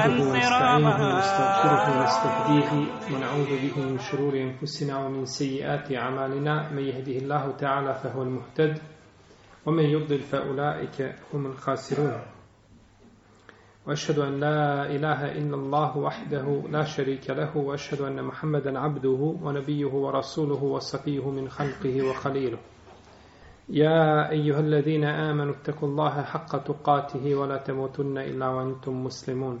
ونستعينه ونستغفره ونستهديه ونعوذ به من شرور أنفسنا ومن سيئات أعمالنا من يهده الله تعالى فهو المهتد ومن يضلل فأولئك هم الخاسرون وأشهد أن لا إله إلا الله وحده لا شريك له وأشهد أن محمدا عبده ونبيه ورسوله وصفيه من خلقه وخليله يا أيها الذين آمنوا اتقوا الله حق تقاته ولا تموتن إلا وأنتم مسلمون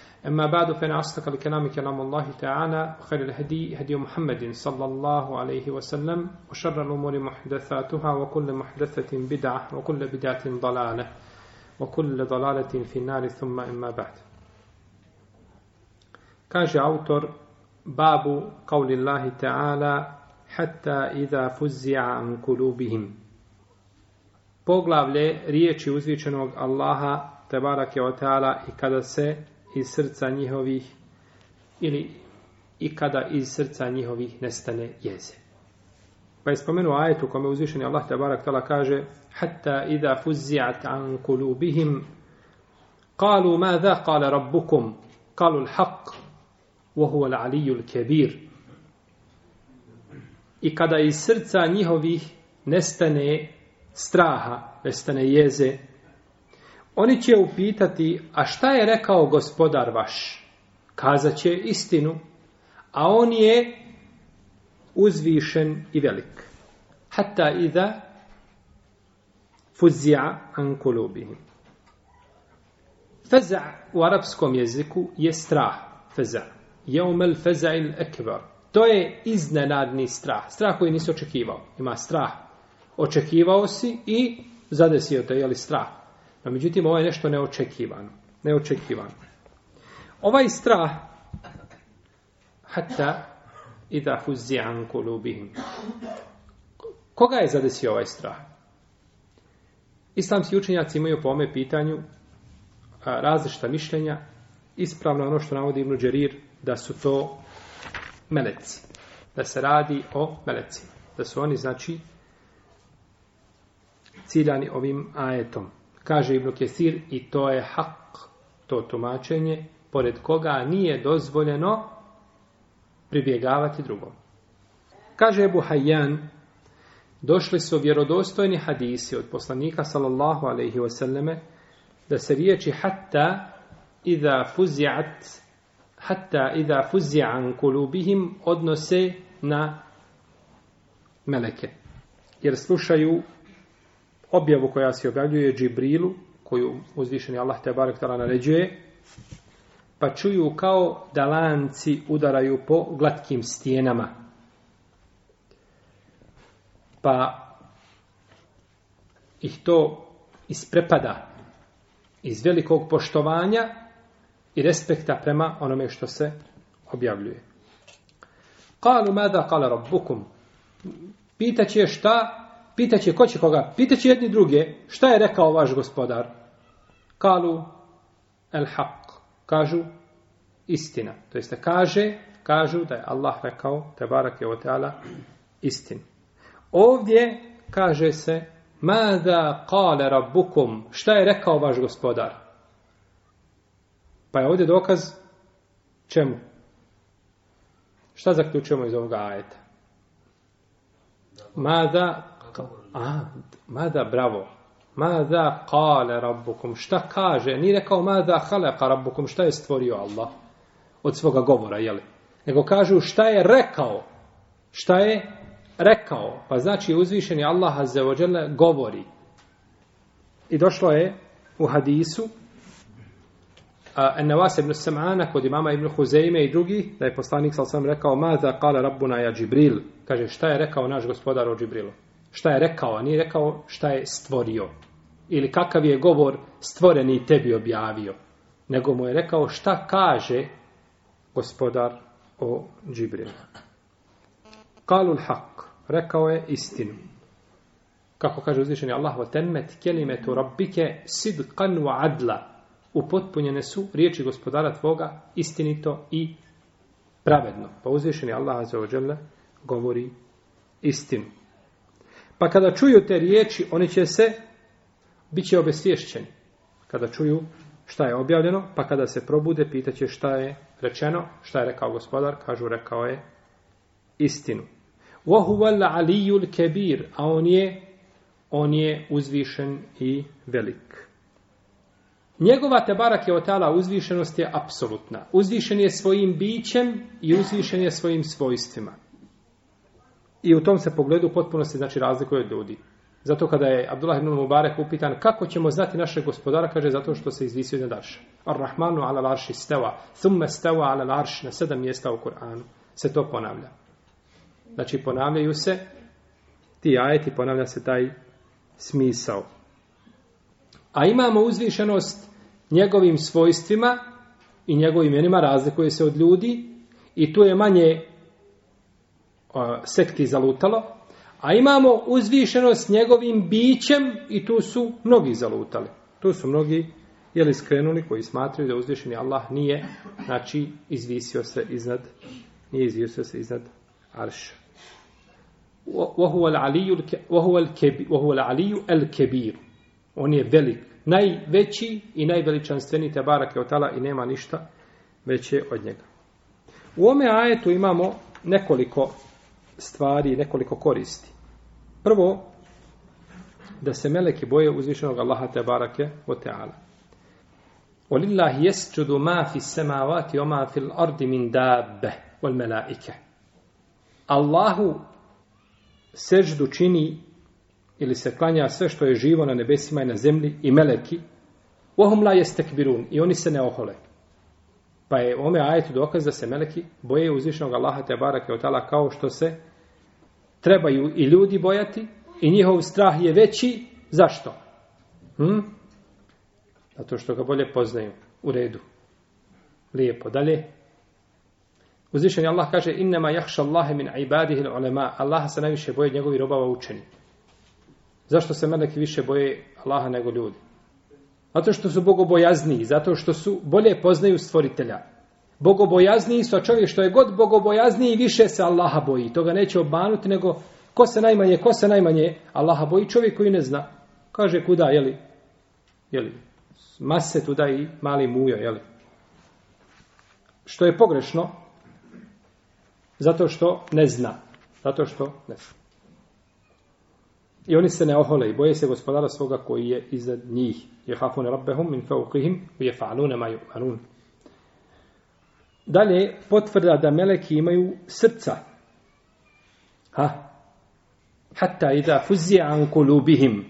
أما بعد فإن أصدق الكلام كلام الله تعالى وخير الهدي هدي محمد صلى الله عليه وسلم وشر الأمور محدثاتها وكل محدثة بدعة وكل بدعة ضلالة وكل ضلالة في النار ثم أما بعد كاج أوتر باب قول الله تعالى حتى إذا فزع عن قلوبهم poglavlje riječi uzvičenog Allaha tebarake o i kada se iz srca njihovih ili i kada iz srca njihovih nestane jeze. Pa je spomenuo ajet u kome uzvišeni Allah te barak tala kaže Hatta iza fuzi'at an kulubihim Kalu mada kala rabbukum Kalu l'haq Wohu l'aliju kebir I kada iz srca njihovih nestane straha, nestane jeze, Oni će upitati, a šta je rekao gospodar vaš? Kazat će istinu, a on je uzvišen i velik. Hatta iza fuzija an kulubihim. Feza u arapskom jeziku je strah. Feza. Jeumel feza il ekvar. To je iznenadni strah. Strah koji nisi očekivao. Ima strah. Očekivao si i zadesio te, jeli strah. No, međutim, ovo je nešto neočekivano. Neočekivano. Ovaj strah, hatta idha fuzijan kulubihim. Koga je zadesio ovaj strah? Islamski učenjaci imaju po ome pitanju različita mišljenja, ispravno ono što navodi Ibn Đerir, da su to meleci. Da se radi o melecima. Da su oni, znači, ciljani ovim ajetom. Kaže Ibn Kesir i to je hak, to tumačenje, pored koga nije dozvoljeno pribjegavati drugom. Kaže Ebu Hayyan, došli su vjerodostojni hadisi od poslanika sallallahu alaihi wasallame, da se riječi hatta iza fuzi'at hatta iza fuzi'an kulubihim odnose na meleke. Jer slušaju objavu koja se objavljuje Džibrilu, koju uzvišeni Allah te barek tala naređuje, pa čuju kao da lanci udaraju po glatkim stijenama. Pa ih to isprepada iz velikog poštovanja i respekta prema onome što se objavljuje. Kalu mada kala rabbukum? Pitaće šta pitaće ko će koga, pitaće jedni druge, šta je rekao vaš gospodar? Kalu el haq, kažu istina. To jeste kaže, kažu da je Allah rekao, te barak je teala, istin. Ovdje kaže se, mada kale rabukum, šta je rekao vaš gospodar? Pa je ovdje dokaz čemu? Šta zaključujemo iz ovoga ajeta? Mada A, mada bravo. Mada kale rabbukum, šta kaže? Nije rekao mada halaka rabbukum, šta je stvorio Allah? Od svoga govora, jeli? Nego kažu šta je rekao? Šta je rekao? Pa znači uzvišeni Allah azzavodjele govori. I došlo je u hadisu Enavas ibn Sam'ana kod imama ibn Huzeime i drugi, da je poslanik sal sam rekao, maza kale rabbuna ja Džibril. Kaže, šta je rekao naš gospodar o Džibrilu? šta je rekao, a nije rekao šta je stvorio. Ili kakav je govor stvoreni tebi objavio. Nego mu je rekao šta kaže gospodar o Džibrilu. Kalul haq, rekao je istinu. Kako kaže uzvišeni Allah, o temmet kelimetu rabbike sidqan wa adla. Upotpunjene su riječi gospodara tvoga istinito i pravedno. Pa uzvišeni Allah azzawajal govori istinu. Pa kada čuju te riječi, oni će se, bit će obesvješćeni. Kada čuju šta je objavljeno, pa kada se probude, pitaće šta je rečeno, šta je rekao gospodar, kažu rekao je istinu. وَهُوَ الْعَلِيُّ الْكَبِيرُ A on je, on je uzvišen i velik. Njegova te barak je otala uzvišenost je apsolutna. Uzvišen je svojim bićem i uzvišen je svojim svojstvima. I u tom se pogledu potpuno se znači razlikuje od ljudi. Zato kada je Abdullah ibn Mubarak upitan kako ćemo znati našeg gospodara, kaže zato što se izvisio na darš. Ar-Rahmanu ala larši steva, thumme steva ala larš na sedam mjesta u Kur'anu. Se to ponavlja. Znači ponavljaju se ti ajeti, ponavlja se taj smisao. A imamo uzvišenost njegovim svojstvima i njegovim imenima razlikuje se od ljudi i tu je manje sekti zalutalo, a imamo uzvišenost njegovim bićem i tu su mnogi zalutali. Tu su mnogi jeli skrenuli koji smatraju da uzvišeni Allah nije, znači, izvisio se iznad, nije izvisio se iznad arša. وَهُوَ الْعَلِيُّ الْكَبِيرُ On je velik, najveći i najveličanstveni te barake od tala i nema ništa veće od njega. U ome ajetu imamo nekoliko stvari i nekoliko koristi. Prvo, da se meleki boje uzvišenog Allaha te barake o teala. Olillahi jesčudu ma fi semavati o ma fil ardi min dabe ol melaike. Allahu seždu čini ili se klanja sve što je živo na nebesima i na zemlji i meleki Ohum la jeste kbirun i oni se ne ohole. Pa je ome ajetu dokaz da se meleki boje uzvišenog Allaha te barake od kao što se trebaju i ljudi bojati i njihov strah je veći. Zašto? Hm? Zato što ga bolje poznaju u redu. Lijepo. Dalje. Uzvišen je Allah kaže innama jahša Allahe min ibadihil ulema Allaha se najviše boje njegovi robava učeni. Zašto se meleki više boje Allaha nego ljudi? Zato što su bogobojazniji, zato što su bolje poznaju stvoritelja bogobojazniji sa čovjek što je god bogobojazniji više se Allaha boji. Toga neće obmanuti nego ko se najmanje, ko se najmanje Allaha boji čovjek koji ne zna. Kaže kuda, jeli? Jeli? Mase tuda i mali mujo, jeli? Što je pogrešno? Zato što ne zna. Zato što ne zna. I oni se ne ohole i boje se gospodara svoga koji je iznad njih. Je hafune rabbehum min fauqihim u jefa'alune ma ju'anun. Dalje, potvrda da meleki imaju srca. Ha? Hatta i da fuzija anku lubihim.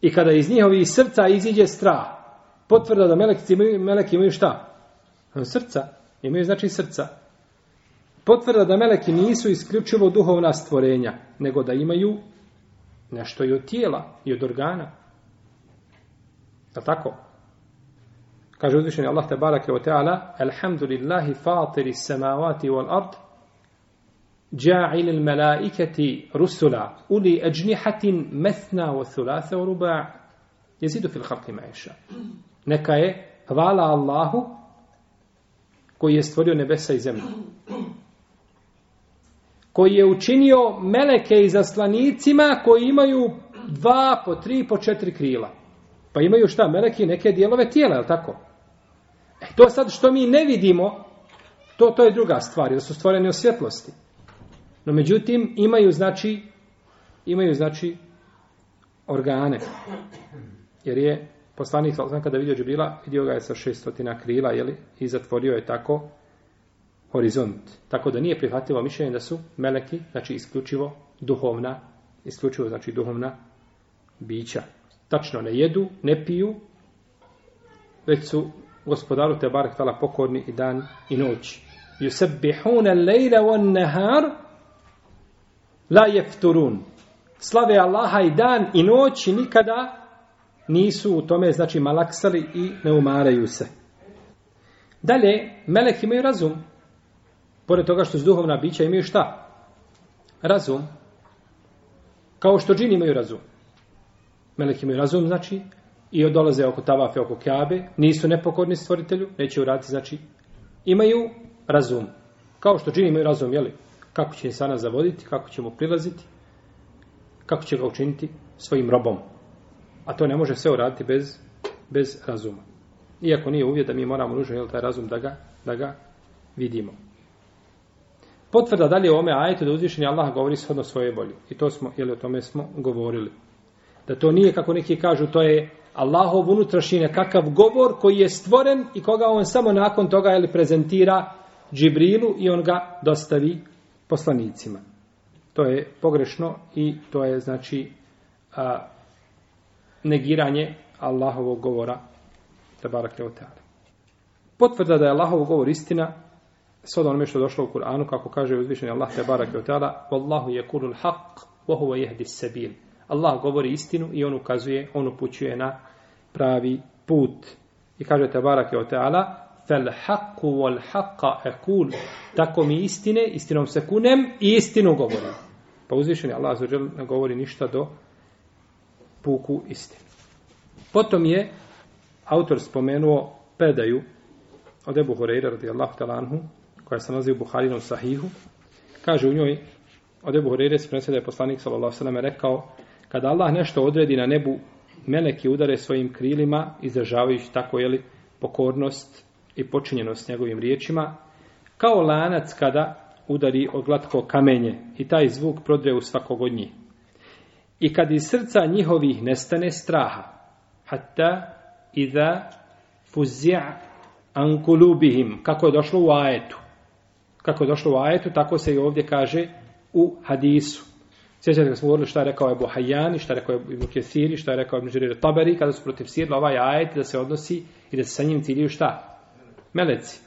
I kada iz njihovi srca iziđe strah. Potvrda da meleki imaju, meleki imaju šta? Srca. Imaju znači srca. Potvrda da meleki nisu isključivo duhovna stvorenja, nego da imaju nešto i od tijela, i od organa. Da tako? Kaže uzvišeni Allah te barake wa ta'ala Alhamdulillahi fatiri samavati wal ard Ja'il il melaiketi rusula Uli ajnihatin metna wa thulasa wa ruba Jezidu fil halki ma'isha Neka je hvala Allahu koji je stvorio nebesa i zemlju koji je učinio meleke i zaslanicima koji imaju dva, po tri, po četiri krila. Pa imaju šta, meleke i neke dijelove tijela, je li tako? E, to sad što mi ne vidimo, to to je druga stvar, jer su stvoreni u svjetlosti. No međutim, imaju znači, imaju znači organe. Jer je poslanik, znam kada vidio Džibrila, vidio ga je sa 600 krila, jeli, i zatvorio je tako horizont. Tako da nije prihvatljivo mišljenje da su meleki, znači isključivo duhovna, isključivo znači duhovna bića. Tačno, ne jedu, ne piju, već su gospodaru te barek tala pokorni i dan i noć. Yusabbihuna lejla wan nahar la jefturun. Slave Allaha i dan i noć i nikada nisu u tome, znači, malaksali i ne umaraju se. Dalje, melek imaju razum. Pored toga što su duhovna bića, imaju šta? Razum. Kao što džini imaju razum. Melek imaju razum, znači, i odolaze oko tavafe, oko kjabe, nisu nepokorni stvoritelju, neće uraditi, znači, imaju razum. Kao što čini imaju razum, jeli, kako će sana zavoditi, kako će mu prilaziti, kako će ga učiniti svojim robom. A to ne može sve uraditi bez, bez razuma. Iako nije uvijek da mi moramo nužno, jel, taj razum da ga, da ga vidimo. Potvrda dalje u ome ajete da uzvišenje Allah govori shodno svoje volje. I to smo, jel, o tome smo govorili. Da to nije, kako neki kažu, to je Allahov unutrašnji nekakav govor koji je stvoren i koga on samo nakon toga ili prezentira Džibrilu i on ga dostavi poslanicima. To je pogrešno i to je znači a, negiranje Allahovog govora da barak ne oteali. Potvrda da je Allahov govor istina s od onome što je došlo u Kur'anu kako kaže uzvišenje Allah te barak ne oteala Wallahu je kulul haq wa huva jehdi sebil. Allah govori istinu i on ukazuje, on upućuje na pravi put. I kaže te barake o teala, fel haqqu wal haqqa ekul, tako mi istine, istinom se kunem i istinu govorim. Pa uzvišen je Allah za žel ne govori ništa do puku istine. Potom je autor spomenuo predaju od Ebu Horeira radijallahu talanhu, koja se nalazi u Buharinom sahihu, kaže u njoj od Ebu Horeira se prenese da je poslanik sallallahu sallam rekao Kada Allah nešto odredi na nebu, meleki udare svojim krilima, izražavajući tako, jeli, pokornost i počinjenost njegovim riječima, kao lanac kada udari o glatko kamenje i taj zvuk prodre u svakog od njih. I kad iz srca njihovih nestane straha, hatta iza fuzi'a ankulubihim, kako je došlo u ajetu. Kako je došlo u ajetu, tako se i ovdje kaže u hadisu. Sjećate kad smo govorili šta je rekao Ebu Hayyani, šta je rekao Ibn Kethiri, šta je rekao Ibn Jirir Taberi, kada su protiv sirla ovaj ajet da se odnosi i da se sa njim ciljuju šta? Meleci.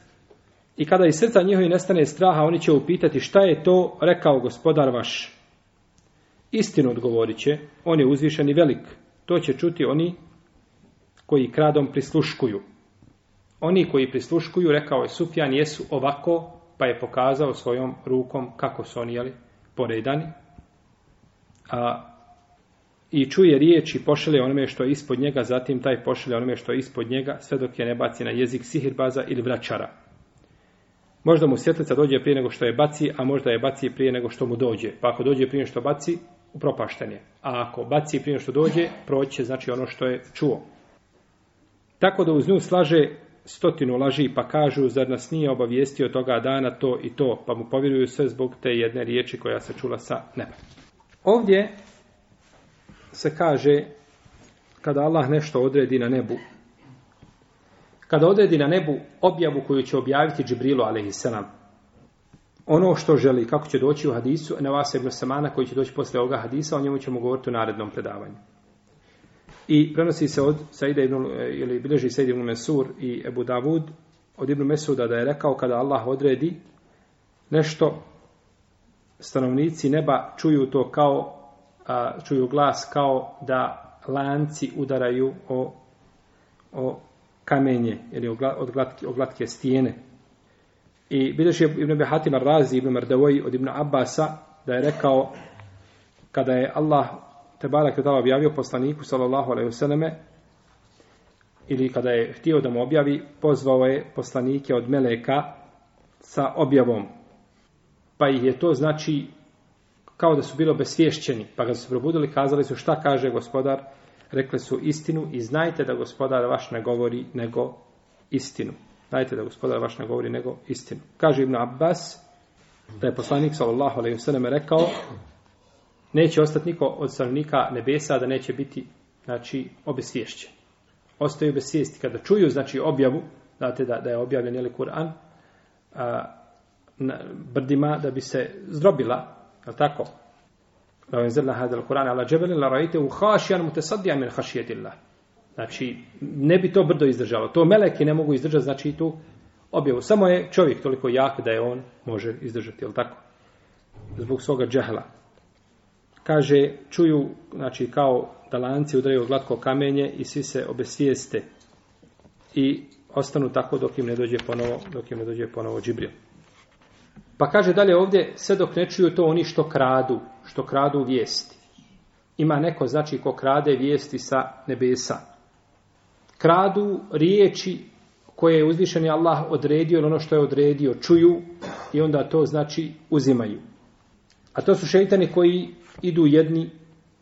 I kada iz srca njihovi nestane straha, oni će upitati šta je to rekao gospodar vaš. Istinu odgovorit će, on je uzvišen i velik. To će čuti oni koji kradom prisluškuju. Oni koji prisluškuju, rekao je Sufjan, jesu ovako, pa je pokazao svojom rukom kako su oni, jeli, poredani, a, i čuje riječ i pošalje onome što je ispod njega, zatim taj pošalje onome što je ispod njega, sve dok je ne baci na jezik sihirbaza ili vraćara. Možda mu svjetlica dođe prije nego što je baci, a možda je baci prije nego što mu dođe. Pa ako dođe prije nego što baci, upropašten je. A ako baci prije nego što dođe, proće znači ono što je čuo. Tako da uz nju slaže stotinu laži pa kažu zar nas nije obavijestio toga dana to i to pa mu povjeruju sve zbog te jedne riječi koja se čula sa neba. Ovdje se kaže kada Allah nešto odredi na nebu, kada odredi na nebu objavu koju će objaviti Džibrilu a.s. Ono što želi, kako će doći u hadisu, na vas ibn Samana koji će doći posle ovoga hadisa, o njemu ćemo govoriti u narednom predavanju. I prenosi se od Saida ibn, ili bileži Saida ibn Mesur i Ebu Davud, od ibn Mesuda da je rekao kada Allah odredi nešto, stanovnici neba čuju to kao a, čuju glas kao da lanci udaraju o, o kamenje ili o, od glatke, o glatke stijene. I vidiš je Ibn Behatim Ar-Razi, Ibn Mardavoj od Ibn Abasa da je rekao kada je Allah te barak tada objavio poslaniku sallallahu alaihi vseleme ili kada je htio da mu objavi pozvao je poslanike od Meleka sa objavom pa ih je to znači kao da su bilo besvješćeni, pa kad su probudili kazali su šta kaže gospodar, rekli su istinu i znajte da gospodar vaš ne govori nego istinu. Znajte da gospodar vaš ne govori nego istinu. Kaže Ibn Abbas da je poslanik sallallahu alejhi ve selleme rekao neće ostati niko od stanovnika nebesa da neće biti znači obesvješćen. Ostaju bez svijesti kada čuju znači objavu, znate da da je objavljen je Kur'an, na brdima da bi se zdrobila, je li tako? Na ovim zrna hada l-Qur'ana, ala džebelin la rajite u hašijan mutesadija min hašijedillah. Znači, ne bi to brdo izdržalo. To meleki ne mogu izdržati, znači i tu objavu. Samo je čovjek toliko jak da je on može izdržati, je li tako? Zbog svoga džehla. Kaže, čuju, znači, kao da lanci udaraju glatko kamenje i svi se obesvijeste i ostanu tako dok im ne dođe ponovo, dok im ne dođe ponovo Džibrijan. Pa kaže dalje ovdje, sve dok ne čuju to oni što kradu, što kradu vijesti. Ima neko, znači, ko krade vijesti sa nebesa. Kradu riječi koje je uzvišeni Allah odredio, ono što je odredio, čuju i onda to, znači, uzimaju. A to su šeitani koji idu jedni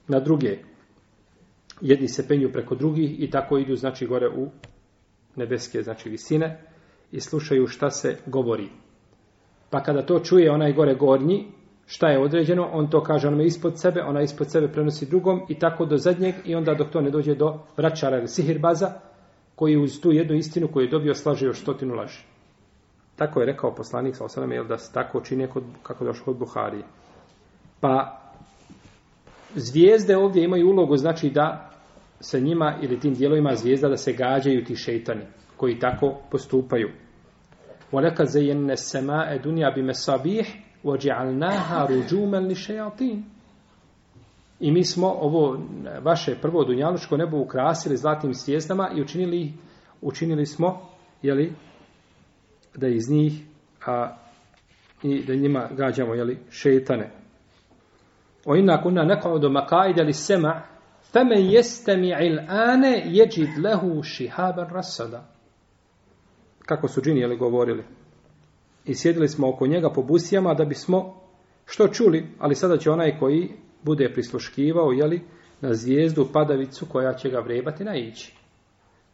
na druge. Jedni se penju preko drugih i tako idu, znači, gore u nebeske, znači, visine i slušaju šta se govori. Pa kada to čuje onaj gore gornji, šta je određeno, on to kaže onome ispod sebe, ona ispod sebe prenosi drugom i tako do zadnjeg i onda dok to ne dođe do vraćara ili sihirbaza, koji uz tu jednu istinu koju je dobio slaže još stotinu laži. Tako je rekao poslanik sa osadama, jel da se tako čine kod, kako došlo od Buharije. Pa zvijezde ovdje imaju ulogu, znači da se njima ili tim dijelovima zvijezda da se gađaju ti šeitani koji tako postupaju. وَلَكَ زَيَّنَّ السَّمَاءَ دُنْيَا بِمَسَابِيحِ وَجِعَلْنَاهَا رُجُومًا لِشَيَاطِينَ I mi smo ovo vaše prvo dunjalučko nebo ukrasili zlatim svijezdama i učinili, učinili smo jeli, da iz njih a, i da njima gađamo jeli, šeitane. O inna kunna nekao do makaida li sema, fame jeste mi il ane jeđid lehu šihaban rasada kako su džini jeli, govorili. I sjedili smo oko njega po busijama da bismo što čuli, ali sada će onaj koji bude prisluškivao jeli, na zvijezdu padavicu koja će ga vrebati na ići.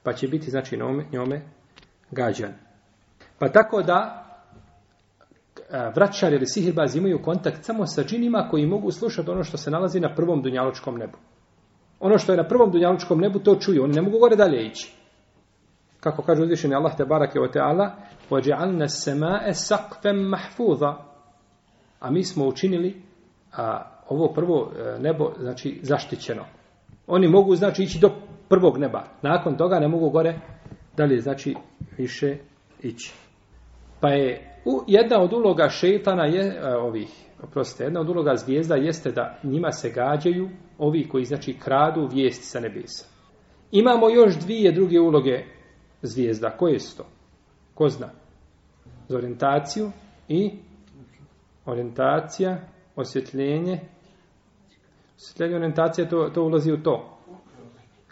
Pa će biti znači njome, njome gađan. Pa tako da vraćar ili sihirbaz imaju kontakt samo sa džinima koji mogu slušati ono što se nalazi na prvom dunjaločkom nebu. Ono što je na prvom dunjaločkom nebu to čuju, oni ne mogu gore dalje ići kako kaže uzvišeni Allah te barake o teala, وَجَعَلْنَ السَّمَاءَ سَقْفَمْ مَحْفُوظًا A mi smo učinili a, ovo prvo e, nebo znači zaštićeno. Oni mogu znači ići do prvog neba. Nakon toga ne mogu gore dalje znači više ići. Pa je u, jedna od uloga šeitana je a, e, ovih, oprostite, jedna od uloga zvijezda jeste da njima se gađaju ovi koji znači kradu vijesti sa nebesa. Imamo još dvije druge uloge zvijezda. Koje su to? Ko zna? Za orientaciju i orientacija, osvjetljenje. Osvjetljenje orientacija, to, to ulazi u to.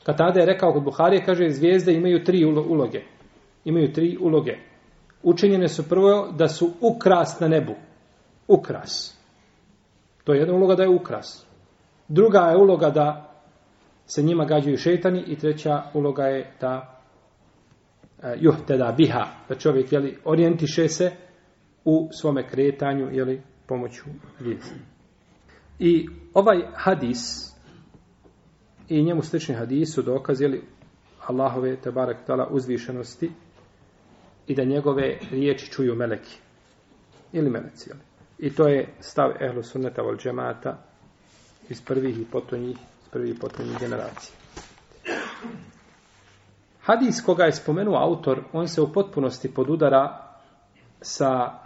Kad tada je rekao kod Buharije, kaže, zvijezde imaju tri uloge. Imaju tri uloge. Učinjene su prvo da su ukras na nebu. Ukras. To je jedna uloga da je ukras. Druga je uloga da se njima gađaju šetani i treća uloga je da juh e, teda biha, da čovjek jeli, orijentiše se u svome kretanju jeli, pomoću ljudi. I ovaj hadis i njemu slični hadis su dokazili Allahove te barak tala uzvišenosti i da njegove riječi čuju meleki ili meleci. Jeli. I to je stav ehlu sunneta vol džemata iz prvih i potonjih, iz prvih i potonjih generacije. Hadis koga je spomenuo autor, on se u potpunosti podudara sa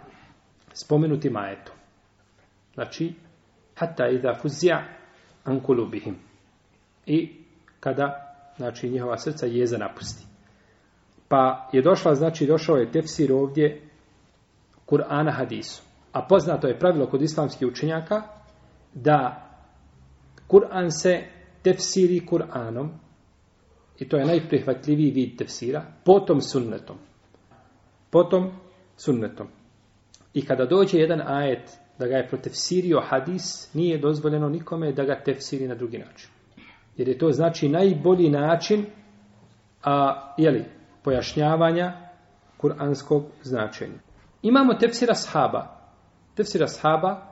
spomenutim ajetom. Znači, hatta iza fuzija ankulu bihim. I kada, znači, njihova srca jeza napusti. Pa je došla, znači, došao je tefsir ovdje Kur'ana hadisu. A poznato je pravilo kod islamskih učenjaka da Kur'an se tefsiri Kur'anom, I to je najprihvatljiviji vid tefsira. Potom sunnetom. Potom sunnetom. I kada dođe jedan ajet da ga je protefsirio hadis, nije dozvoljeno nikome da ga tefsiri na drugi način. Jer je to znači najbolji način a, jeli, pojašnjavanja kuranskog značenja. Imamo tefsira sahaba. Tefsira sahaba,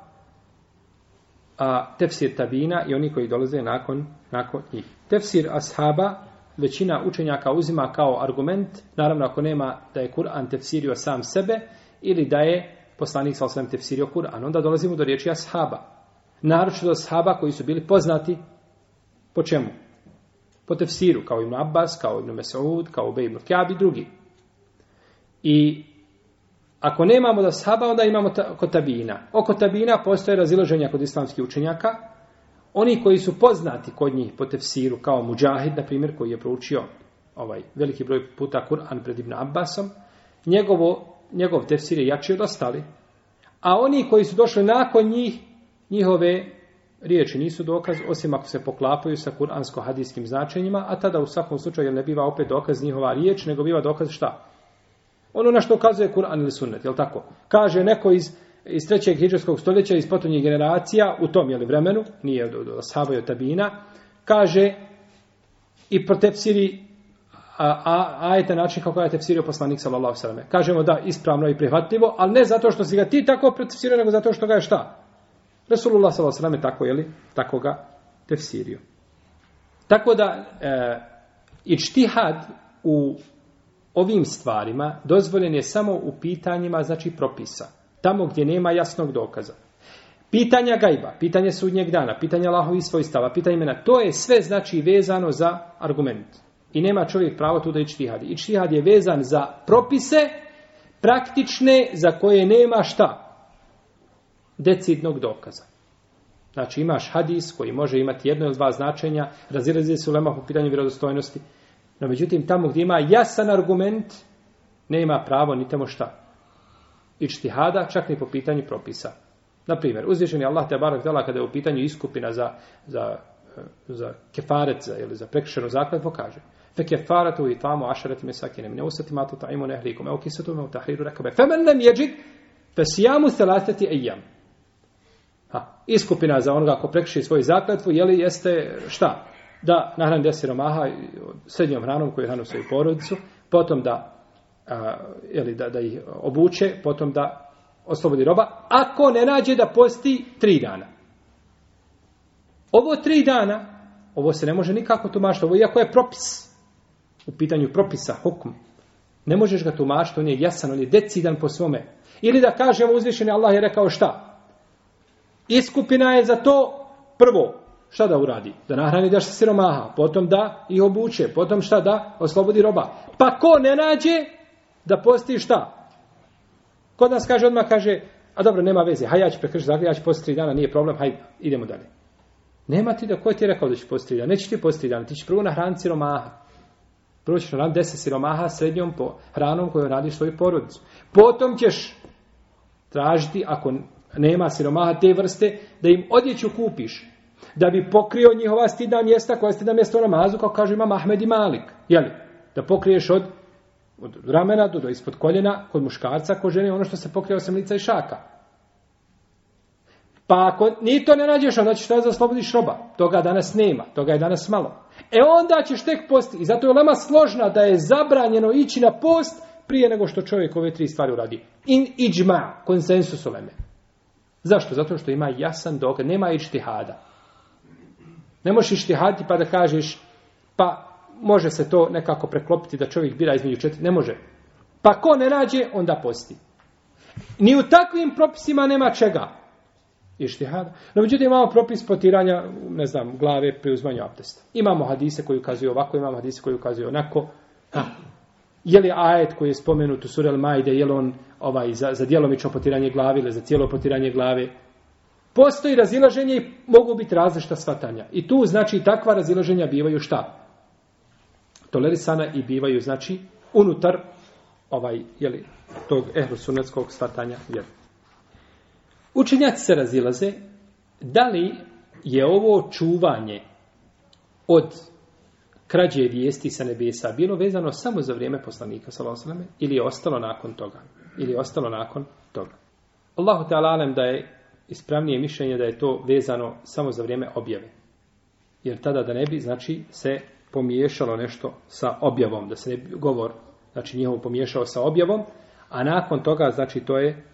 a, tefsir tabina i oni koji dolaze nakon, nakon ih. Tefsir ashaba većina učenjaka uzima kao argument, naravno ako nema da je Kur'an tefsirio sam sebe ili da je poslanik sa osvijem tefsirio Kur'an. Onda dolazimo do riječi ashaba. Naravno do ashaba koji su bili poznati po čemu? Po tefsiru, kao Ibn Abbas, kao Ibn Mesaud, kao Ubej Ibn Kjab i drugi. I ako nemamo da ashaba, onda imamo ta, kod tabina. Oko tabina postoje razilaženja kod islamskih učenjaka, oni koji su poznati kod njih po tefsiru, kao Mujahid, na primjer, koji je proučio ovaj veliki broj puta Kur'an pred Ibn Abbasom, njegovo, njegov tefsir je jači od ostali. A oni koji su došli nakon njih, njihove riječi nisu dokaz, osim ako se poklapaju sa kuransko-hadijskim značenjima, a tada u svakom slučaju ne biva opet dokaz njihova riječ, nego biva dokaz šta? Ono na što ukazuje Kur'an ili sunnet, je li tako? Kaže neko iz iz trećeg hiđarskog stoljeća, iz potomnjih generacija, u tom jeli vremenu, nije od, od, od Saba i od Tabina, kaže i protepsiri a, a, a je način kako je tefsirio poslanik sallallahu sallam. Kažemo da, ispravno i prihvatljivo, ali ne zato što si ga ti tako tefsirio, nego zato što ga je šta? Resulullah sallallahu sallam je tako, jeli, tako ga tefsirio. Tako da, e, ičtihad u ovim stvarima dozvoljen je samo u pitanjima, znači propisa tamo gdje nema jasnog dokaza. Pitanja gajba, pitanje sudnjeg dana, pitanje Allahovih svojstava, pitanje imena, to je sve znači vezano za argument. I nema čovjek pravo tu da ičtihadi. Ičtihad je vezan za propise praktične za koje nema šta? Decidnog dokaza. Znači imaš hadis koji može imati jedno ili dva značenja, razilazi se u lema po pitanju vjerodostojnosti, no međutim tamo gdje ima jasan argument, nema pravo ni temo šta i čtihada, čak ni po pitanju propisa. Na primjer, uzvišen je Allah te barak dala kada je u pitanju iskupina za, za, eh, za kefaret za, ili za prekrišenu zaklad, pokaže. Fe kefaretu i tamo ašaret me sakinem, ne usati matu ta'imu nehlikom, evo kisatu me u tahriru rekabe, fe men nem jeđit, fe sijamu selastati ejam. Ha, iskupina za onoga ko prekriši svoju zakletvu, jeli jeste šta? Da nahrani desi romaha srednjom hranom koju hranu svoju porodicu, potom da ili da, da ih obuče, potom da oslobodi roba, ako ne nađe da posti tri dana. Ovo tri dana, ovo se ne može nikako tumašiti, ovo iako je propis, u pitanju propisa, hukm, ne možeš ga tumašiti, on je jasan, on je decidan po svome. Ili da kaže, ovo uzvišenje, Allah je rekao šta? Iskupina je za to prvo, šta da uradi? Da nahrani daš siromaha, potom da ih obuče, potom šta da oslobodi roba. Pa ko ne nađe, da posti šta? Kod nas kaže, odmah kaže, a dobro, nema veze, haj ja ću prekršiti zakon, ja ću posti tri dana, nije problem, haj, idemo dalje. Nema ti da, ko je ti rekao da će posti tri dana? Neće ti posti tri dana, ti će prvo na hran ciromaha. Prvo ćeš na hran deset siromaha srednjom po hranom koju radiš svoju porodicu. Potom ćeš tražiti, ako nema siromaha te vrste, da im odjeću kupiš. Da bi pokrio njihova stidna mjesta koja je stidna mjesta u namazu, kao kažu imam Ahmed i Malik. Jeli? Da pokriješ od od ramena do, do ispod koljena, kod muškarca, kod žene, ono što se pokrije osamlica i šaka. Pa ako ni to ne nađeš, onda ćeš da slobodiš roba. Toga danas nema, toga je danas malo. E onda ćeš tek posti. I zato je lama složna da je zabranjeno ići na post prije nego što čovjek ove tri stvari uradi. In iđma, konsensus u leme. Zašto? Zato što ima jasan dokaz, nema ištihada. Ne možeš ištihati pa da kažeš, pa može se to nekako preklopiti da čovjek bira između četiri. Ne može. Pa ko ne nađe, onda posti. Ni u takvim propisima nema čega. Ištihada. No, međutim, imamo propis potiranja, ne znam, glave pri uzmanju abdesta. Imamo hadise koji ukazuju ovako, imamo hadise koji ukazuju onako. Ha. Je li ajet koji je spomenut u Surel Majde, je li on ovaj, za, za dijelomično potiranje glave ili za cijelo potiranje glave? Postoji razilaženje i mogu biti različita shvatanja. I tu, znači, takva razilaženja bivaju šta? tolerisana i bivaju, znači, unutar ovaj, jeli, tog ehlusunetskog svatanja vjeru. Učenjaci se razilaze da li je ovo čuvanje od krađe vijesti sa nebesa bilo vezano samo za vrijeme poslanika salosaleme ili je ostalo nakon toga. Ili je ostalo nakon toga. Allahu te alalem da je ispravnije mišljenje da je to vezano samo za vrijeme objave. Jer tada da ne bi, znači, se pomiješalo nešto sa objavom, da se ne bi govor, znači njihov pomiješao sa objavom, a nakon toga, znači to je,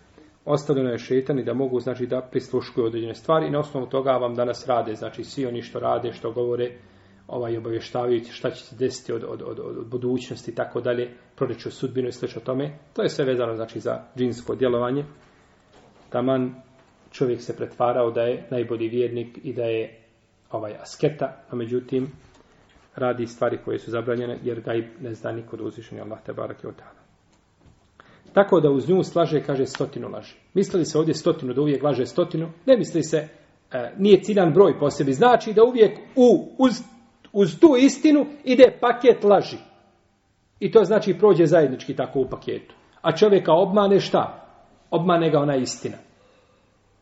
ostavljeno je šetani da mogu, znači da prisluškuju određene stvari i na osnovu toga vam danas rade, znači svi oni što rade, što govore, ovaj obavještavajući šta će se desiti od, od, od, od, od budućnosti i tako dalje, proreću sudbinu i slično tome. To je sve vezano znači za džinsko djelovanje. Taman čovjek se pretvarao da je najbolji vjernik i da je ovaj asketa, a međutim radi stvari koje su zabranjene, jer da i ne zna niko da uzvišenje Allah te barak je otala. Tako da uz nju slaže, kaže, stotinu laži. Mislili se ovdje stotinu, da uvijek laže stotinu? Ne misli se, e, nije ciljan broj po sebi. Znači da uvijek u, uz, uz tu istinu ide paket laži. I to znači prođe zajednički tako u paketu. A čovjeka obmane šta? Obmane ga ona istina.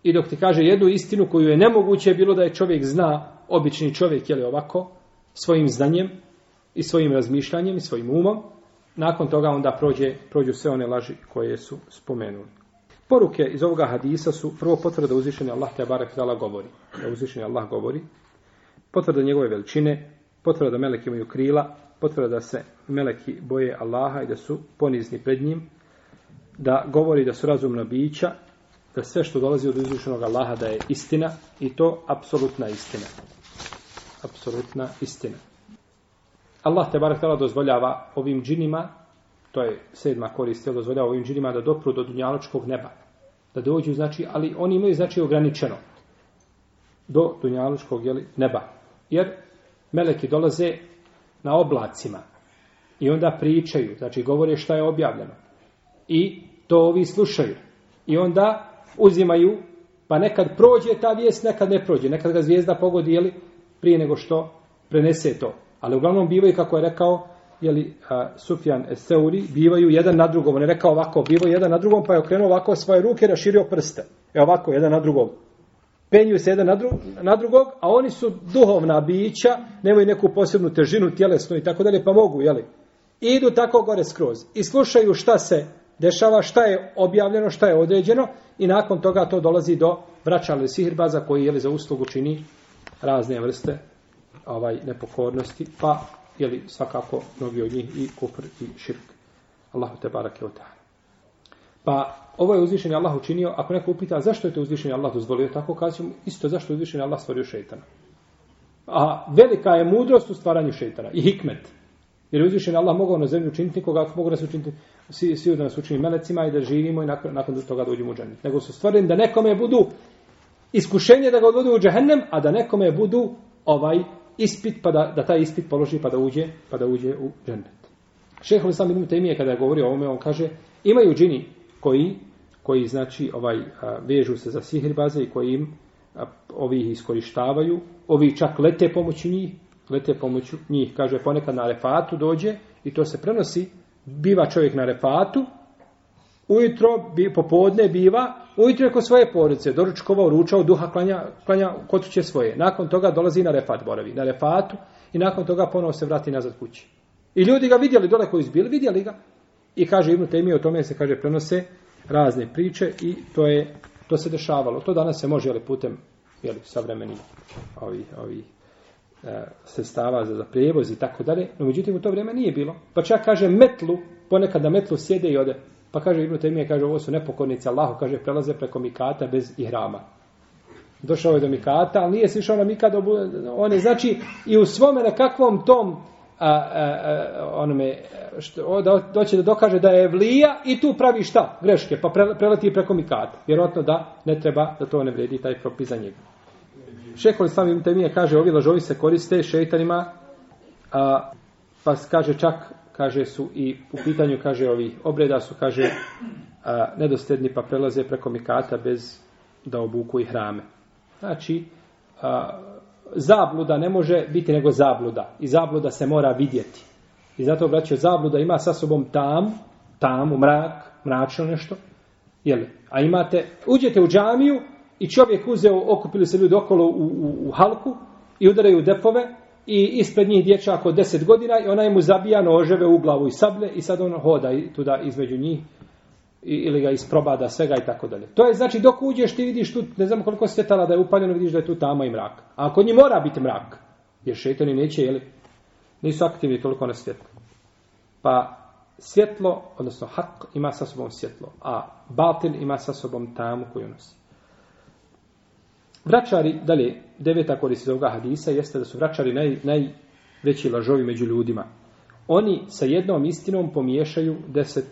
I dok ti kaže jednu istinu koju je nemoguće bilo da je čovjek zna, obični čovjek je li ovako, svojim znanjem i svojim razmišljanjem i svojim umom. Nakon toga onda prođe, prođu sve one laži koje su spomenuli. Poruke iz ovoga hadisa su prvo potvrda uzvišenja Allah te barek dala govori. Da uzvišenja Allah govori. Potvrda njegove veličine, potvrda da meleki imaju krila, potvrda da se meleki boje Allaha i da su ponizni pred njim, da govori da su razumna bića, da sve što dolazi od uzvišenog Allaha da je istina i to apsolutna istina apsolutna istina. Allah te barek tala dozvoljava ovim džinima, to je sedma korist, dozvoljava ovim džinima da dopru do dunjaločkog neba. Da dođu, znači, ali oni imaju, znači, ograničeno do dunjaločkog jeli, neba. Jer meleki dolaze na oblacima i onda pričaju, znači govore šta je objavljeno. I to ovi slušaju. I onda uzimaju, pa nekad prođe ta vijest, nekad ne prođe. Nekad ga zvijezda pogodi, jeli, prije nego što prenese to. Ali uglavnom bivaju, kako je rekao, jeli, a, Sufjan Seuri, bivaju jedan na drugom. On je rekao ovako, bivaju jedan na drugom, pa je okrenuo ovako svoje ruke i raširio prste. E ovako, jedan na drugom. Penju se jedan na, dru na drugog, a oni su duhovna bića, nemaju neku posebnu težinu tjelesnu i tako dalje, pa mogu, jeli? I idu tako gore skroz i slušaju šta se dešava, šta je objavljeno, šta je određeno i nakon toga to dolazi do vraćale sihirbaza koji je za uslugu čini razne vrste ovaj nepokornosti, pa je li svakako mnogi od njih i kufr i širk. Allahu te barake od Pa ovo je uzvišenje Allah učinio, ako neko upita zašto je to uzvišenje Allah dozvolio tako, kažem isto zašto je uzvišenje Allah stvorio šeitana. A velika je mudrost u stvaranju šeitana i hikmet. Jer je uzvišenje Allah mogao na zemlju učiniti koga, ako mogu nas učiniti, svi, svi da nas učini melecima i da živimo i nakon, nakon toga dođemo u džanit. Nego su stvoreni da nekome budu iskušenje da ga odvode u džehennem, a da nekome budu ovaj ispit, pa da, da taj ispit položi pa da uđe, pa da uđe u džennet. Šehol sam Ibn Taymije kada je govorio o ovome, on kaže, imaju džini koji, koji znači, ovaj, a, vežu se za sihirbaze i koji im a, ovi ih iskorištavaju, ovi čak lete pomoću njih, lete pomoću njih, kaže, ponekad na refatu dođe i to se prenosi, biva čovjek na refatu, ujutro bi, popodne biva ujutro kod svoje porodice, doručkovao, ručao, duha klanja, klanja kod će svoje. Nakon toga dolazi na refat boravi, na refatu i nakon toga ponovo se vrati nazad kući. I ljudi ga vidjeli dole koji izbili, vidjeli ga. I kaže Ibn Temi, o tome se kaže prenose razne priče i to je to se dešavalo. To danas se može ali putem jeli, savremeni ovi, ovi e, sestava za, za prijevoz i tako dalje. No međutim u to vrijeme nije bilo. Pa čak kaže metlu, ponekad na metlu sjede i ode Pa kaže Ibn Taymije, kaže ovo su nepokornice Allahu, kaže prelaze preko mikata bez ihrama. Došao je do mikata, ali nije sišao na mikat, on je znači i u svome na kakvom tom a, a, a, onome, što, o, doće da dokaže da je vlija i tu pravi šta? Greške, pa pre, preleti preko mikata. Vjerojatno da ne treba da to ne vredi taj propis za njega. Šehol Islam Ibn Taymije kaže ovi lažovi se koriste šeitanima, a, pa kaže čak kaže su i u pitanju kaže ovi obreda su kaže a, nedostedni pa prelaze preko mikata bez da obuku i hrame. Znači a, zabluda ne može biti nego zabluda i zabluda se mora vidjeti. I zato braćo zabluda ima sa sobom tam, tam u mrak, mračno nešto. Jel? A imate, uđete u džamiju i čovjek uzeo, okupili se ljudi okolo u, u, u halku i udaraju u depove, i ispred njih dječak od deset godina i ona je mu zabija noževe u glavu i sable i sad on hoda tuda između njih i, ili ga isprobada svega i tako dalje. To je znači dok uđeš ti vidiš tu, ne znam koliko svjetala da je upaljeno, vidiš da je tu tama i mrak. A kod njih mora biti mrak, jer šeitani neće, jeli, nisu aktivni toliko na svjetlo. Pa svjetlo, odnosno hak, ima sa sobom svjetlo, a batin ima sa sobom tamu koju nosi. Vračari, dalje, deveta korist iz ovoga hadisa jeste da su vračari naj, najveći lažovi među ljudima. Oni sa jednom istinom pomiješaju deset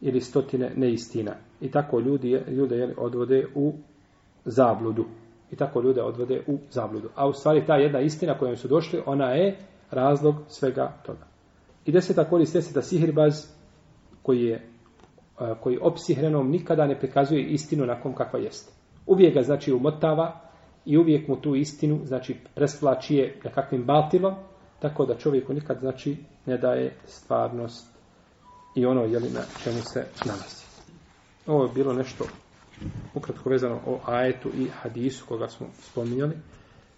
ili stotine neistina. I tako ljudi, ljude jeli, odvode u zabludu. I tako ljude odvode u zabludu. A u stvari ta jedna istina kojom su došli, ona je razlog svega toga. I deseta korist jeste da sihirbaz koji je koji opsihrenom nikada ne prikazuje istinu nakon kakva jeste uvijek ga znači umotava i uvijek mu tu istinu znači presvlači je nekakvim batilom, tako da čovjeku nikad znači ne daje stvarnost i ono je li na čemu se nalazi. Ovo je bilo nešto ukratko vezano o ajetu i hadisu koga smo spominjali,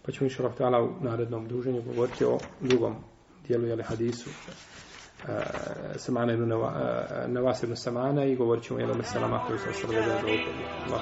pa ćemo išao htjala u narednom druženju govoriti o drugom dijelu jeli, hadisu e, Samana ibn Nevas ibn Samana i govorit ćemo jednom meselama koji se osvrde da je